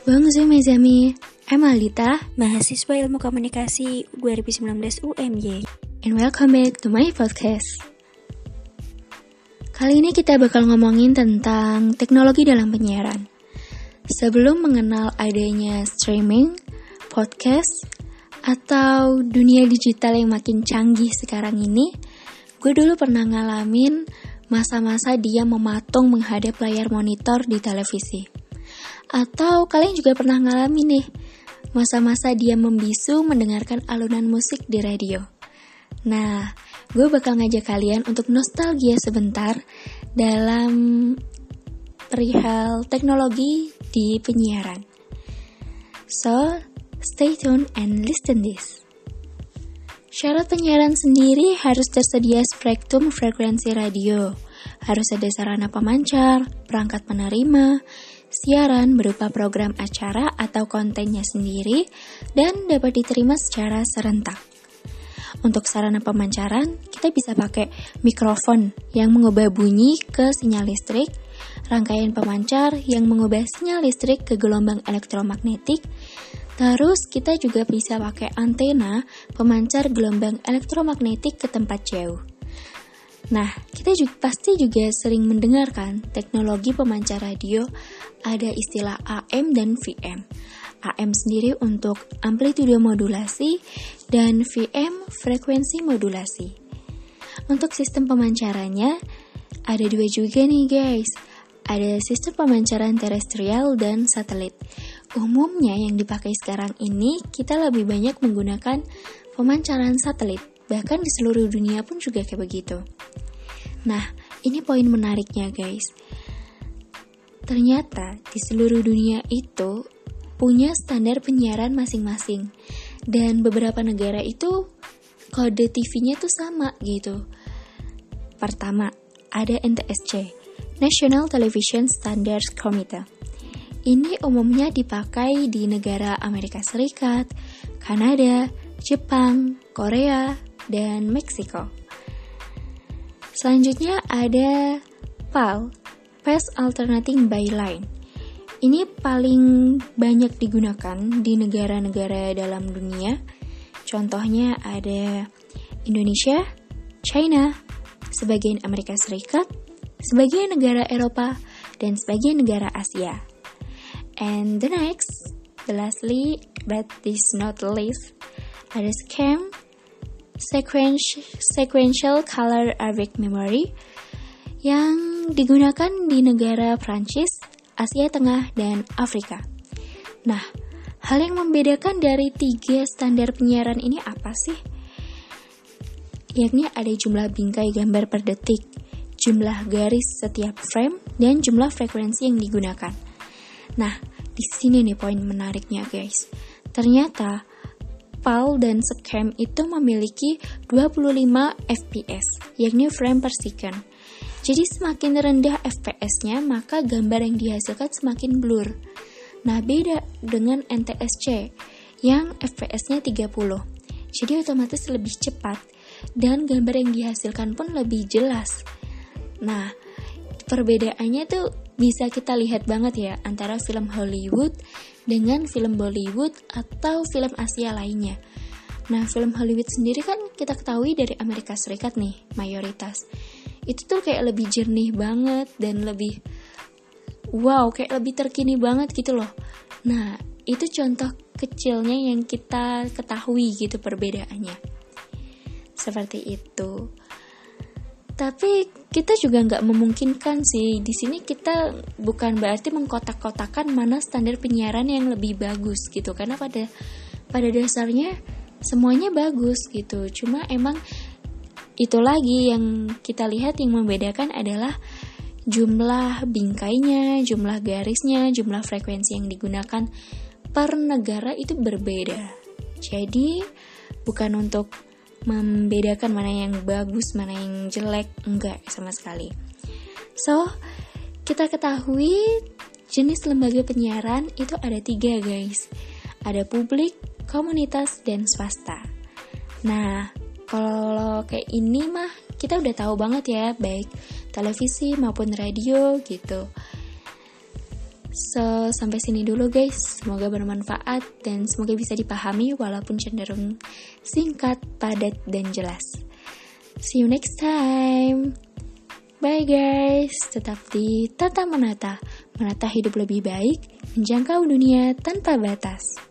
Bonjour mes amis, I'm Alita mahasiswa Ilmu Komunikasi 2019 UMY. and welcome back to my podcast. Kali ini kita bakal ngomongin tentang teknologi dalam penyiaran. Sebelum mengenal adanya streaming, podcast, atau dunia digital yang makin canggih sekarang ini, gue dulu pernah ngalamin masa-masa dia mematung menghadap layar monitor di televisi. Atau kalian juga pernah ngalamin nih, masa-masa dia membisu mendengarkan alunan musik di radio. Nah, gue bakal ngajak kalian untuk nostalgia sebentar dalam perihal teknologi di penyiaran. So, stay tuned and listen this. Syarat penyiaran sendiri harus tersedia spektrum frekuensi radio, harus ada sarana pemancar, perangkat penerima, siaran berupa program acara atau kontennya sendiri, dan dapat diterima secara serentak. Untuk sarana pemancaran, kita bisa pakai mikrofon yang mengubah bunyi ke sinyal listrik, rangkaian pemancar yang mengubah sinyal listrik ke gelombang elektromagnetik, terus kita juga bisa pakai antena pemancar gelombang elektromagnetik ke tempat jauh. Nah, kita juga, pasti juga sering mendengarkan teknologi pemancar radio ada istilah AM dan VM. AM sendiri untuk amplitude modulasi dan VM frekuensi modulasi. Untuk sistem pemancarannya ada dua juga nih guys. Ada sistem pemancaran terestrial dan satelit. Umumnya yang dipakai sekarang ini kita lebih banyak menggunakan pemancaran satelit. Bahkan di seluruh dunia pun juga kayak begitu. Nah, ini poin menariknya guys. Ternyata di seluruh dunia itu punya standar penyiaran masing-masing. Dan beberapa negara itu kode TV-nya tuh sama gitu. Pertama, ada NTSC, National Television Standards Committee. Ini umumnya dipakai di negara Amerika Serikat, Kanada, Jepang, Korea, dan Meksiko. Selanjutnya ada PAL, Path Alternating Byline. Ini paling banyak digunakan di negara-negara dalam dunia. Contohnya ada Indonesia, China, sebagian Amerika Serikat, sebagian negara Eropa, dan sebagian negara Asia. And the next, the lastly, but this not least, ada scam, sequential, color array memory, yang digunakan di negara Prancis, Asia Tengah, dan Afrika. Nah, hal yang membedakan dari tiga standar penyiaran ini apa sih? Yakni ada jumlah bingkai gambar per detik, jumlah garis setiap frame, dan jumlah frekuensi yang digunakan. Nah, di sini nih poin menariknya guys. Ternyata PAL dan Scam itu memiliki 25 fps, yakni frame per second. Jadi semakin rendah FPS-nya, maka gambar yang dihasilkan semakin blur. Nah, beda dengan NTSC yang FPS-nya 30. Jadi otomatis lebih cepat dan gambar yang dihasilkan pun lebih jelas. Nah, perbedaannya tuh bisa kita lihat banget ya antara film Hollywood dengan film Bollywood atau film Asia lainnya. Nah, film Hollywood sendiri kan kita ketahui dari Amerika Serikat nih, mayoritas. Itu tuh kayak lebih jernih banget dan lebih wow kayak lebih terkini banget gitu loh. Nah itu contoh kecilnya yang kita ketahui gitu perbedaannya. Seperti itu tapi kita juga nggak memungkinkan sih. Di sini kita bukan berarti mengkotak-kotakan mana standar penyiaran yang lebih bagus gitu. Karena pada pada dasarnya semuanya bagus gitu. Cuma emang itu lagi yang kita lihat yang membedakan adalah jumlah bingkainya, jumlah garisnya, jumlah frekuensi yang digunakan per negara itu berbeda. Jadi bukan untuk membedakan mana yang bagus, mana yang jelek, enggak sama sekali. So, kita ketahui jenis lembaga penyiaran itu ada tiga guys. Ada publik, komunitas, dan swasta. Nah, kalau kayak ini mah kita udah tahu banget ya, baik televisi maupun radio gitu. So, sampai sini dulu guys. Semoga bermanfaat dan semoga bisa dipahami walaupun cenderung singkat, padat, dan jelas. See you next time. Bye guys. Tetap di Tata Menata. Menata hidup lebih baik, menjangkau dunia tanpa batas.